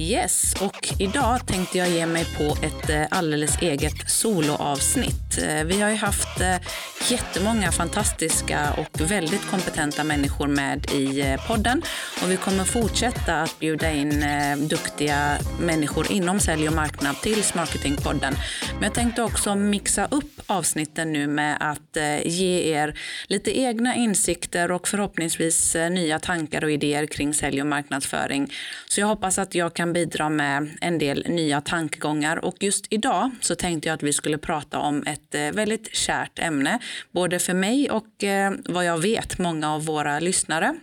Yes, och idag tänkte jag ge mig på ett eh, alldeles eget soloavsnitt. Eh, vi har ju haft eh, jättemånga fantastiska och väldigt kompetenta människor med i podden och vi kommer fortsätta att bjuda in duktiga människor inom sälj och marknad till Smarketingpodden. Men jag tänkte också mixa upp avsnitten nu med att eh, ge er lite egna insikter och förhoppningsvis eh, nya tankar och idéer kring sälj och marknadsföring. Så jag hoppas att jag kan bidra med en del nya tankegångar och just idag så tänkte jag att vi skulle prata om ett eh, väldigt kärt ämne, både för mig och vad jag vet många av våra lyssnare.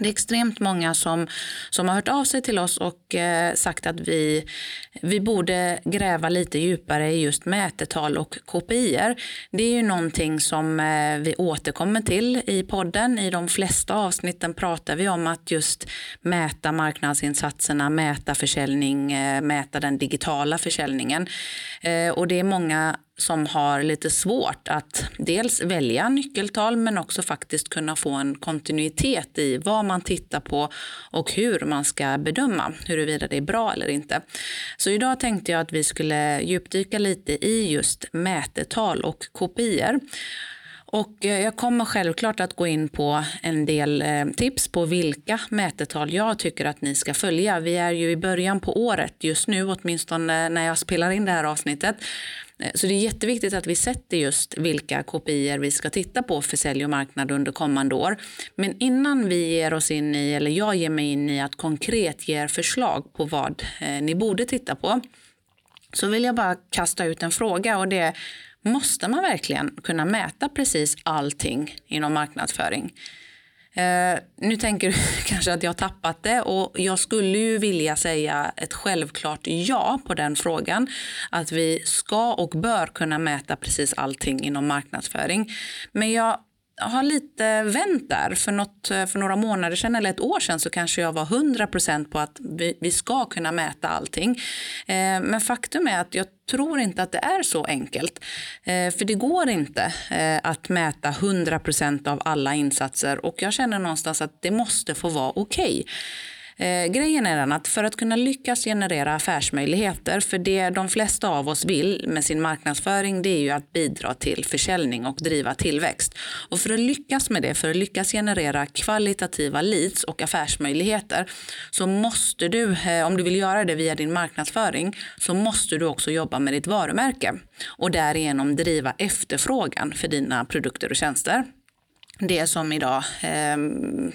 Det är extremt många som, som har hört av sig till oss och eh, sagt att vi, vi borde gräva lite djupare i just mätetal och KPI. Det är ju någonting som eh, vi återkommer till i podden. I de flesta avsnitten pratar vi om att just mäta marknadsinsatserna, mäta försäljning, eh, mäta den digitala försäljningen. Eh, och det är många som har lite svårt att dels välja nyckeltal men också faktiskt kunna få en kontinuitet i vad man tittar på och hur man ska bedöma huruvida det är bra eller inte. Så idag tänkte jag att vi skulle djupdyka lite i just mätetal och kopior. Och eh, jag kommer självklart att gå in på en del eh, tips på vilka mätetal jag tycker att ni ska följa. Vi är ju i början på året just nu, åtminstone när jag spelar in det här avsnittet. Eh, så det är jätteviktigt att vi sätter just vilka kopior vi ska titta på för sälj och marknad under kommande år. Men innan vi ger oss in i, eller jag ger mig in i att konkret ge förslag på vad ni borde titta på, så vill jag bara kasta ut en fråga och det är Måste man verkligen kunna mäta precis allting inom marknadsföring? Eh, nu tänker du kanske att jag har tappat det och jag skulle ju vilja säga ett självklart ja på den frågan. Att vi ska och bör kunna mäta precis allting inom marknadsföring. Men jag har lite vänt där. För, något, eh, för några månader sedan eller ett år sedan så kanske jag var 100% på att vi, vi ska kunna mäta allting. Eh, men faktum är att jag tror inte att det är så enkelt. Eh, för det går inte eh, att mäta 100% av alla insatser och jag känner någonstans att det måste få vara okej. Okay. Eh, grejen är den att för att kunna lyckas generera affärsmöjligheter, för det de flesta av oss vill med sin marknadsföring, det är ju att bidra till försäljning och driva tillväxt. Och för att lyckas med det, för att lyckas generera kvalitativa leads och affärsmöjligheter, så måste du, eh, om du vill göra det via din marknadsföring, så måste du också jobba med ditt varumärke och därigenom driva efterfrågan för dina produkter och tjänster det som idag eh,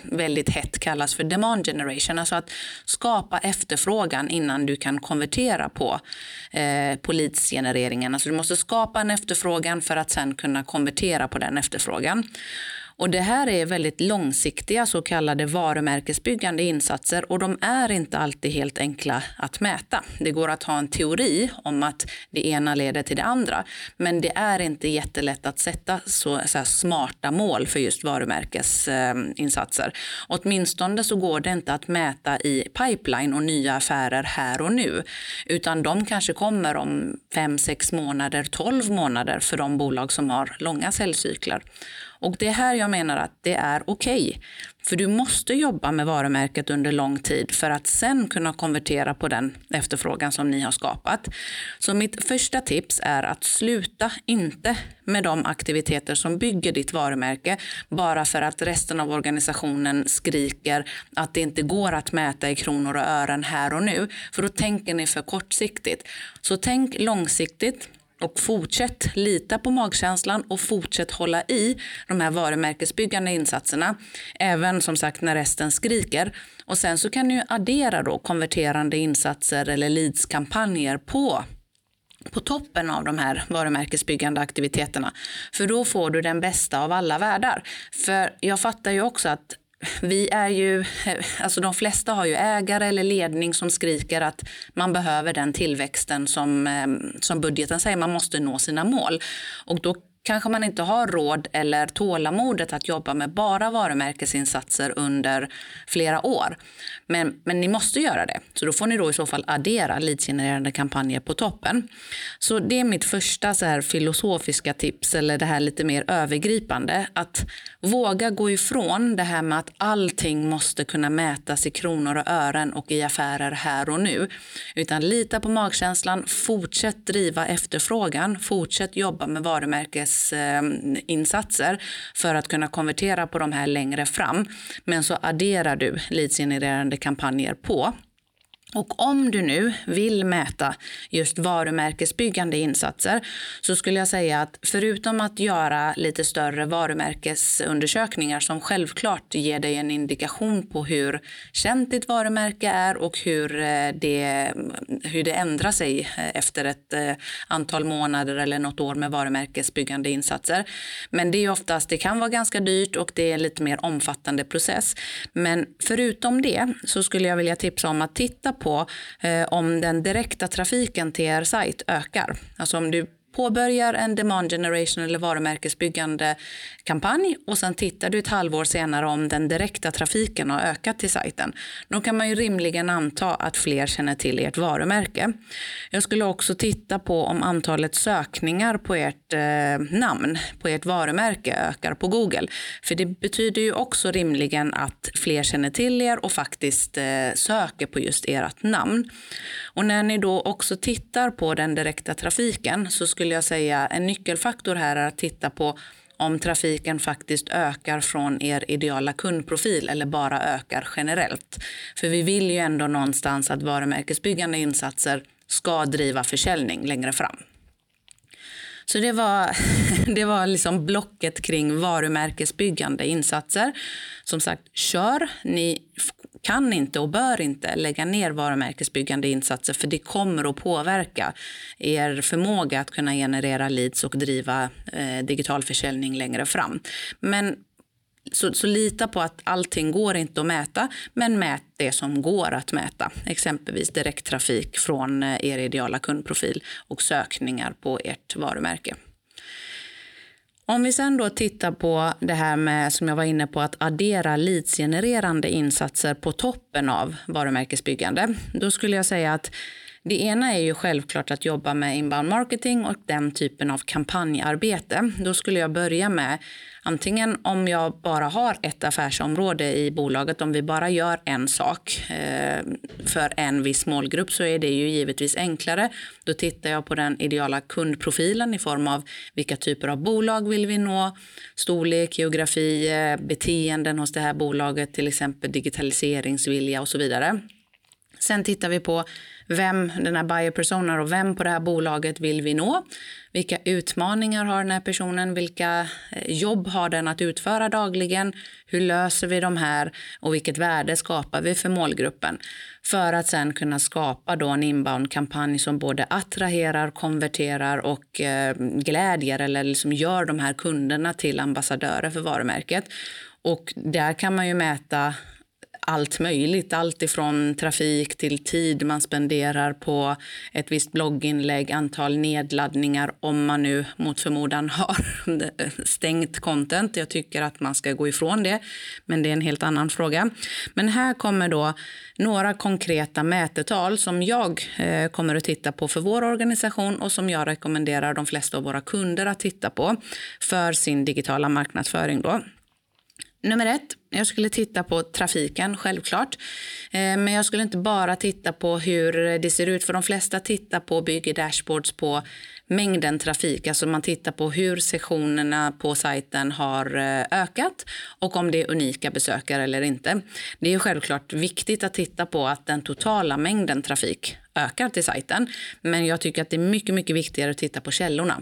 väldigt hett kallas för demand generation, alltså att skapa efterfrågan innan du kan konvertera på, eh, på leadsgenereringen. Alltså du måste skapa en efterfrågan för att sen kunna konvertera på den efterfrågan. Och det här är väldigt långsiktiga så kallade varumärkesbyggande insatser och de är inte alltid helt enkla att mäta. Det går att ha en teori om att det ena leder till det andra, men det är inte jättelätt att sätta så, så smarta mål för just varumärkesinsatser. Åtminstone så går det inte att mäta i pipeline och nya affärer här och nu, utan de kanske kommer om fem, sex månader, tolv månader för de bolag som har långa säljcykler. Och det är här jag menar att det är okej. Okay. För du måste jobba med varumärket under lång tid för att sen kunna konvertera på den efterfrågan som ni har skapat. Så mitt första tips är att sluta inte med de aktiviteter som bygger ditt varumärke bara för att resten av organisationen skriker att det inte går att mäta i kronor och ören här och nu. För då tänker ni för kortsiktigt. Så tänk långsiktigt och fortsätt lita på magkänslan och fortsätt hålla i de här varumärkesbyggande insatserna. Även som sagt när resten skriker. Och sen så kan du addera då konverterande insatser eller leadskampanjer på på toppen av de här varumärkesbyggande aktiviteterna. För då får du den bästa av alla världar. För jag fattar ju också att vi är ju, eh, alltså de flesta har ju ägare eller ledning som skriker att man behöver den tillväxten som, eh, som budgeten säger, man måste nå sina mål. Och då kanske man inte har råd eller tålamodet att jobba med bara varumärkesinsatser under flera år. Men, men ni måste göra det. Så då får ni då i så fall addera leadsgenererande kampanjer på toppen. Så det är mitt första så här filosofiska tips eller det här lite mer övergripande. Att våga gå ifrån det här med att allting måste kunna mätas i kronor och ören och i affärer här och nu. Utan lita på magkänslan, fortsätt driva efterfrågan, fortsätt jobba med varumärkes varumärkesinsatser för att kunna konvertera på de här längre fram. Men så adderar du leadsgenererande kampanjer på. Och om du nu vill mäta just varumärkesbyggande insatser så skulle jag säga att förutom att göra lite större varumärkesundersökningar som självklart ger dig en indikation på hur känt ditt varumärke är och hur eh, det, hur det ändrar sig eh, efter ett eh, antal månader eller något år med varumärkesbyggande insatser. Men det är oftast, det kan vara ganska dyrt och det är en lite mer omfattande process. Men förutom det så skulle jag vilja tipsa om att titta på eh, om den direkta trafiken till er sajt ökar. Alltså om du påbörjar en demand generation eller varumärkesbyggande kampanj och sen tittar du ett halvår senare om den direkta trafiken har ökat till sajten. Då kan man ju rimligen anta att fler känner till ert varumärke. Jag skulle också titta på om antalet sökningar på ert eh, namn, på ert varumärke ökar på Google. För det betyder ju också rimligen att fler känner till er och faktiskt eh, söker på just ert namn. Och när ni då också tittar på den direkta trafiken så skulle jag säga en nyckelfaktor här är att titta på om trafiken faktiskt ökar från er ideala kundprofil eller bara ökar generellt. För vi vill ju ändå någonstans att varumärkesbyggande insatser ska driva försäljning längre fram. Så det var, det var liksom blocket kring varumärkesbyggande insatser. Som sagt, kör. Ni kan inte och bör inte lägga ner varumärkesbyggande insatser för det kommer att påverka er förmåga att kunna generera leads och driva eh, digital försäljning längre fram. Men så, så, lita på att allting går inte att mäta, men mät det som går att mäta. Exempelvis direkttrafik från eh, er ideala kundprofil och sökningar på ert varumärke. Om vi sen då tittar på det här med som jag var inne på att addera leadsgenererande insatser på toppen av varumärkesbyggande. Då skulle jag säga att det ena är ju självklart att jobba med inbound marketing och den typen av kampanjarbete. Då skulle jag börja med antingen om jag bara har ett affärsområde i bolaget, om vi bara gör en sak eh, för en viss målgrupp så är det ju givetvis enklare. Då tittar jag på den ideala kundprofilen i form av vilka typer av bolag vill vi nå, storlek, geografi, eh, beteenden hos det här bolaget, till exempel digitaliseringsvilja och så vidare. Sen tittar vi på vem den här buyer persona och vem på det här bolaget vill vi nå? Vilka utmaningar har den här personen? Vilka eh, jobb har den att utföra dagligen? Hur löser vi de här och vilket värde skapar vi för målgruppen? För att sen kunna skapa då en inbound-kampanj som både attraherar, konverterar och eh, glädjer eller liksom gör de här kunderna till ambassadörer för varumärket. Och där kan man ju mäta allt möjligt. Allt ifrån trafik till tid man spenderar på ett visst blogginlägg, antal nedladdningar om man nu mot förmodan har stängt content. Jag tycker att man ska gå ifrån det, men det är en helt annan fråga. Men här kommer då några konkreta mätetal som jag eh, kommer att titta på för vår organisation och som jag rekommenderar de flesta av våra kunder att titta på för sin digitala marknadsföring. Då. Nummer ett, jag skulle titta på trafiken, självklart. Eh, men jag skulle inte bara titta på hur det ser ut, för de flesta tittar på och bygger dashboards på mängden trafik. Alltså man tittar på hur sessionerna på sajten har eh, ökat och om det är unika besökare eller inte. Det är självklart viktigt att titta på att den totala mängden trafik ökar till sajten. Men jag tycker att det är mycket, mycket viktigare att titta på källorna.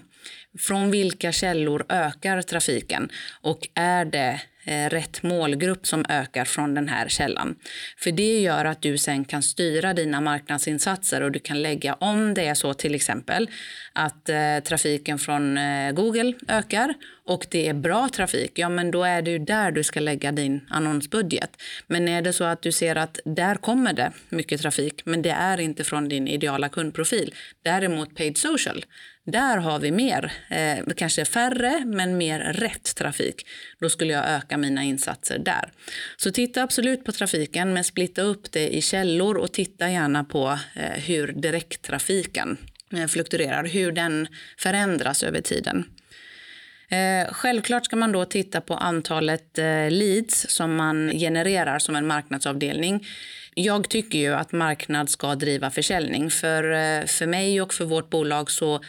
Från vilka källor ökar trafiken? Och är det Eh, rätt målgrupp som ökar från den här källan. För det gör att du sen kan styra dina marknadsinsatser och du kan lägga om det är så till exempel att eh, trafiken från eh, Google ökar och det är bra trafik, ja men då är det ju där du ska lägga din annonsbudget. Men är det så att du ser att där kommer det mycket trafik men det är inte från din ideala kundprofil, däremot paid social, där har vi mer, eh, kanske färre, men mer rätt trafik. Då skulle jag öka mina insatser där. Så titta absolut på trafiken, men splitta upp det i källor och titta gärna på eh, hur direkttrafiken eh, fluktuerar, hur den förändras över tiden. Eh, självklart ska man då titta på antalet eh, leads som man genererar som en marknadsavdelning. Jag tycker ju att marknad ska driva försäljning. För, eh, för mig och för vårt bolag så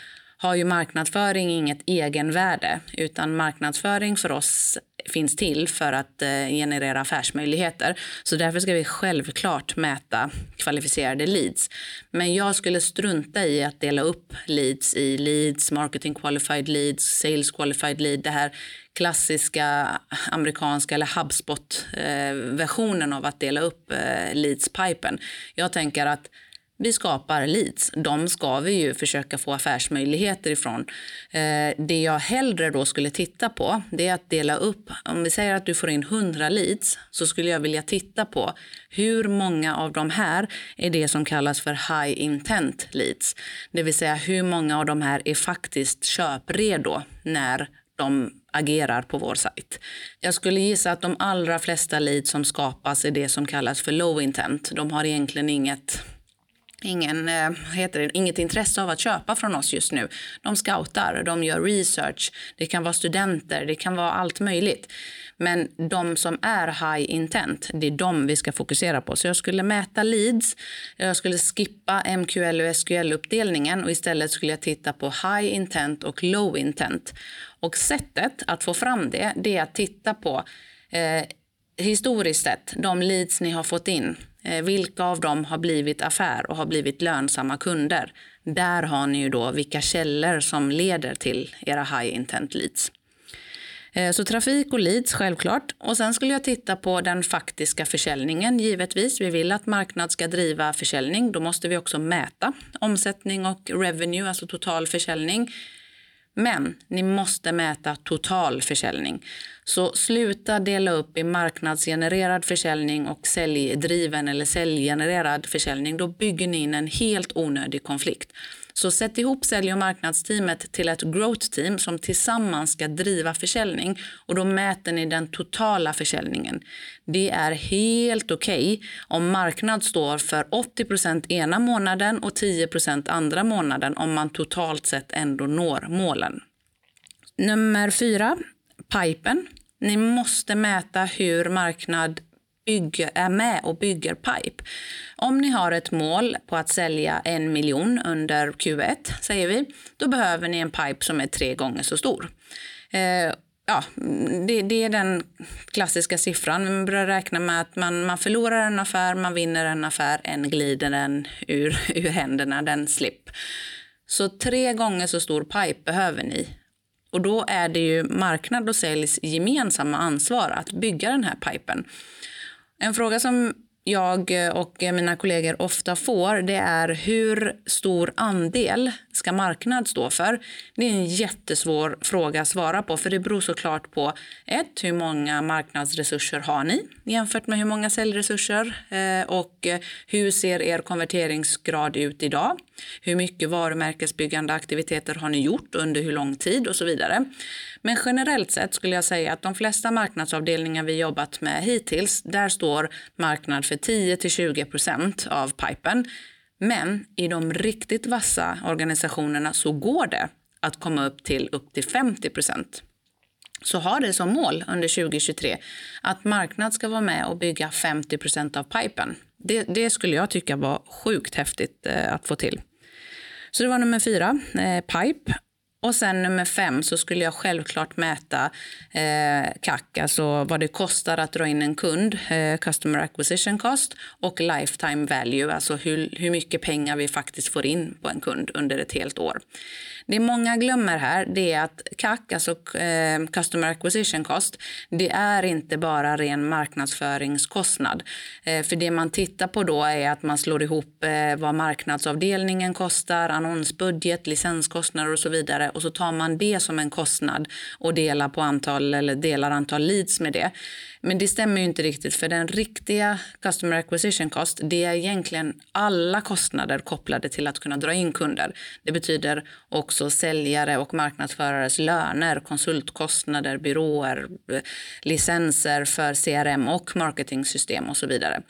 har ju marknadsföring inget egenvärde utan marknadsföring för oss finns till för att eh, generera affärsmöjligheter. Så därför ska vi självklart mäta kvalificerade leads. Men jag skulle strunta i att dela upp leads i leads, marketing qualified leads, sales qualified lead. Det här klassiska amerikanska eller HubSpot-versionen eh, av att dela upp eh, leads-pipen. Jag tänker att vi skapar leads. De ska vi ju försöka få affärsmöjligheter ifrån. Eh, det jag hellre då skulle titta på det är att dela upp. Om vi säger att du får in 100 leads så skulle jag vilja titta på hur många av de här är det som kallas för high intent leads. Det vill säga hur många av de här är faktiskt köpredo när de agerar på vår sajt. Jag skulle gissa att de allra flesta leads som skapas är det som kallas för low intent. De har egentligen inget ingen, eh, heter det, inget intresse av att köpa från oss just nu. De scoutar, de gör research, det kan vara studenter, det kan vara allt möjligt. Men de som är high intent, det är de vi ska fokusera på. Så jag skulle mäta leads, jag skulle skippa MQL och SQL-uppdelningen och istället skulle jag titta på high intent och low intent. Och sättet att få fram det, det är att titta på eh, historiskt sett, de leads ni har fått in Eh, vilka av dem har blivit affär och har blivit lönsamma kunder? Där har ni ju då vilka källor som leder till era high intent leads. Eh, så trafik och leads självklart. Och sen skulle jag titta på den faktiska försäljningen givetvis. Vi vill att marknad ska driva försäljning. Då måste vi också mäta omsättning och revenue, alltså total försäljning. Men ni måste mäta total försäljning. Så sluta dela upp i marknadsgenererad försäljning och säljdriven eller säljgenererad försäljning. Då bygger ni in en helt onödig konflikt. Så sätt ihop sälj och marknadsteamet till ett growth team som tillsammans ska driva försäljning och då mäter ni den totala försäljningen. Det är helt okej okay om marknad står för 80% ena månaden och 10% andra månaden om man totalt sett ändå når målen. Nummer fyra, pipen. Ni måste mäta hur marknad bygger, är med och bygger pipe. Om ni har ett mål på att sälja en miljon under Q1, säger vi, då behöver ni en pipe som är tre gånger så stor. Eh, ja, det, det, är den klassiska siffran. Man börjar räkna med att man, man förlorar en affär, man vinner en affär, en glider den ur, ur händerna, den slipp. Så tre gånger så stor pipe behöver ni. Och då är det ju marknad och säljs gemensamma ansvar att bygga den här pipen. En fråga som jag och mina kollegor ofta får det är hur stor andel ska marknad stå för? Det är en jättesvår fråga att svara på för det beror såklart på ett, hur många marknadsresurser har ni jämfört med hur många säljresurser eh, och hur ser er konverteringsgrad ut idag? Hur mycket varumärkesbyggande aktiviteter har ni gjort under hur lång tid och så vidare. Men generellt sett skulle jag säga att de flesta marknadsavdelningar vi jobbat med hittills, där står marknad för 10-20 procent av pipen. Men i de riktigt vassa organisationerna så går det att komma upp till upp till 50 procent. så ha det som mål under 2023 att marknad ska vara med och bygga 50 procent av pipen. Det, det, skulle jag tycka var sjukt häftigt eh, att få till. Så det var nummer fyra, eh, pipe. Och sen nummer fem så skulle jag självklart mäta eh, CAC, alltså vad det kostar att dra in en kund, eh, Customer Acquisition Cost, och Lifetime Value, alltså hur, hur mycket pengar vi faktiskt får in på en kund under ett helt år. Det många glömmer här det är att CAC, alltså eh, Customer Acquisition Cost, det är inte bara ren marknadsföringskostnad. Eh, för det man tittar på då är att man slår ihop eh, vad marknadsavdelningen kostar, annonsbudget, licenskostnader och så vidare och så tar man det som en kostnad och delar på antal eller delar antal leads med det. Men det stämmer ju inte riktigt för den riktiga customer acquisition cost det är egentligen alla kostnader kopplade till att kunna dra in kunder. Det betyder också säljare och marknadsförares löner, konsultkostnader, byråer, licenser för CRM och marketingsystem och så vidare.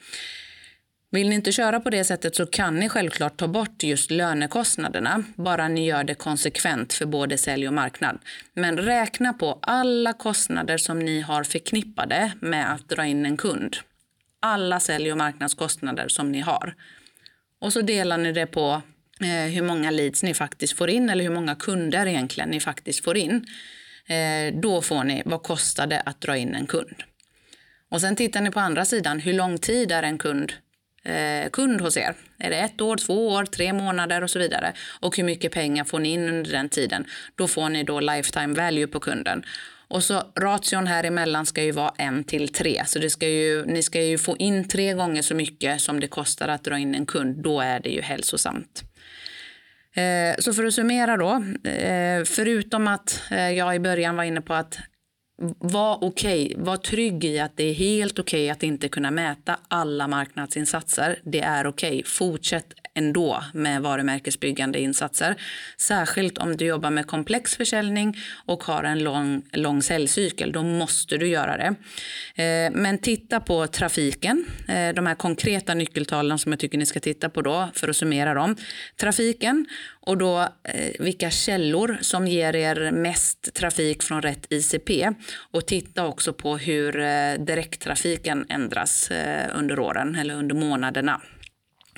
Vill ni inte köra på det sättet så kan ni självklart ta bort just lönekostnaderna, bara ni gör det konsekvent för både sälj och marknad. Men räkna på alla kostnader som ni har förknippade med att dra in en kund. Alla sälj och marknadskostnader som ni har. Och så delar ni det på eh, hur många leads ni faktiskt får in eller hur många kunder egentligen ni faktiskt får in. Eh, då får ni vad kostar det att dra in en kund. Och sen tittar ni på andra sidan, hur lång tid är en kund eh, kund hos er. Är det ett år, två år, tre månader och så vidare? Och hur mycket pengar får ni in under den tiden? Då får ni då lifetime value på kunden. Och så ration här emellan ska ju vara en till tre. Så det ska ju, ni ska ju få in tre gånger så mycket som det kostar att dra in en kund. Då är det ju hälsosamt. Eh, så för att summera då, eh, förutom att eh, jag i början var inne på att var okej, okay, var trygg i att det är helt okej okay att inte kunna mäta alla marknadsinsatser. Det är okej. Okay. Fortsätt ändå med varumärkesbyggande insatser. Särskilt om du jobbar med komplex försäljning och har en lång, lång säljcykel. Då måste du göra det. Eh, men titta på trafiken. Eh, de här konkreta nyckeltalen som jag tycker ni ska titta på då för att summera dem. Trafiken och då eh, vilka källor som ger er mest trafik från rätt ICP. Och titta också på hur eh, direkttrafiken ändras under åren eller under månaderna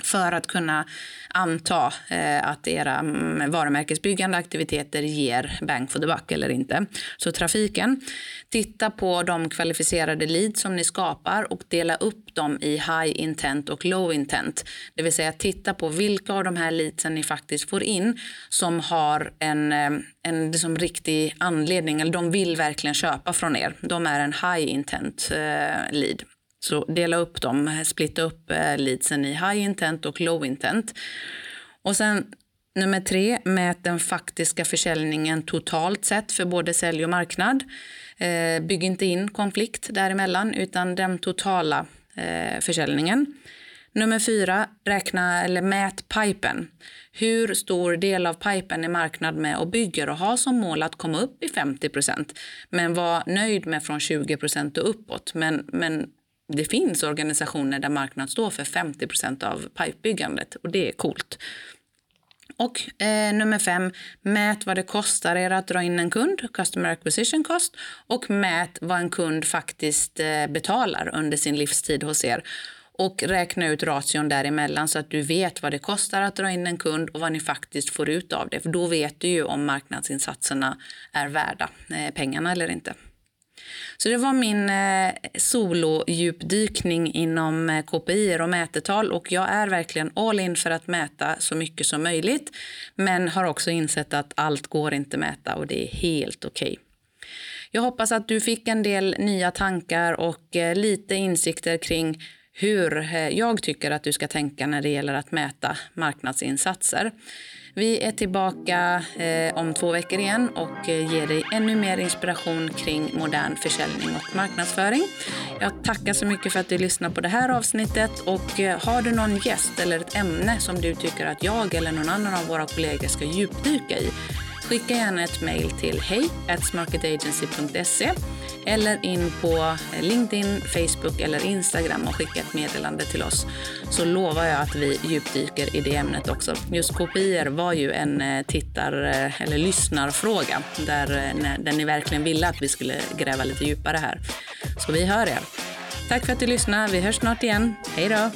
för att kunna anta eh, att era mm, varumärkesbyggande aktiviteter ger bang for the buck eller inte. Så trafiken, titta på de kvalificerade leads som ni skapar och dela upp dem i high intent och low intent. Det vill säga titta på vilka av de här leadsen ni faktiskt får in som har en, eh, en liksom riktig anledning, eller de vill verkligen köpa från er. De är en high intent eh, lead. Så dela upp dem, splitta upp eh, leadsen i high intent och low intent. Och sen nummer tre, mät den faktiska försäljningen totalt sett för både sälj och marknad. Eh, bygg inte in konflikt däremellan utan den totala eh, försäljningen. Nummer fyra, räkna eller mät pipen. Hur stor del av pipen är marknad med och bygger och har som mål att komma upp i 50% men var nöjd med från 20 och uppåt. Men, men det finns organisationer där marknaden står för 50% av pipebyggandet och det är coolt. Och eh, nummer fem, mät vad det kostar er att dra in en kund, customer acquisition cost, och mät vad en kund faktiskt eh, betalar under sin livstid hos er. Och räkna ut ration däremellan så att du vet vad det kostar att dra in en kund och vad ni faktiskt får ut av det. För då vet du ju om marknadsinsatserna är värda eh, pengarna eller inte. Så det var min eh, solo-djupdykning inom eh, KPI och mätetal och jag är verkligen all in för att mäta så mycket som möjligt. Men har också insett att allt går inte mäta och det är helt okej. Okay. Jag hoppas att du fick en del nya tankar och eh, lite insikter kring hur eh, jag tycker att du ska tänka när det gäller att mäta marknadsinsatser. Vi är tillbaka eh, om två veckor igen och eh, ger dig ännu mer inspiration kring modern försäljning och marknadsföring. Jag tackar så mycket för att du lyssnar på det här avsnittet och eh, har du någon gäst eller ett ämne som du tycker att jag eller någon annan av våra kollegor ska djupdyka i Skicka gärna ett mejl till hej eller in på LinkedIn, Facebook eller Instagram och skicka ett meddelande till oss. Så lovar jag att vi djupdyker i det ämnet också. Just kopior var ju en eh, tittar eh, eller lyssnarfråga där, eh, där ni verkligen ville att vi skulle gräva lite djupare här. Så vi hör er. Tack för att du lyssnade. Vi hörs snart igen. Hej då!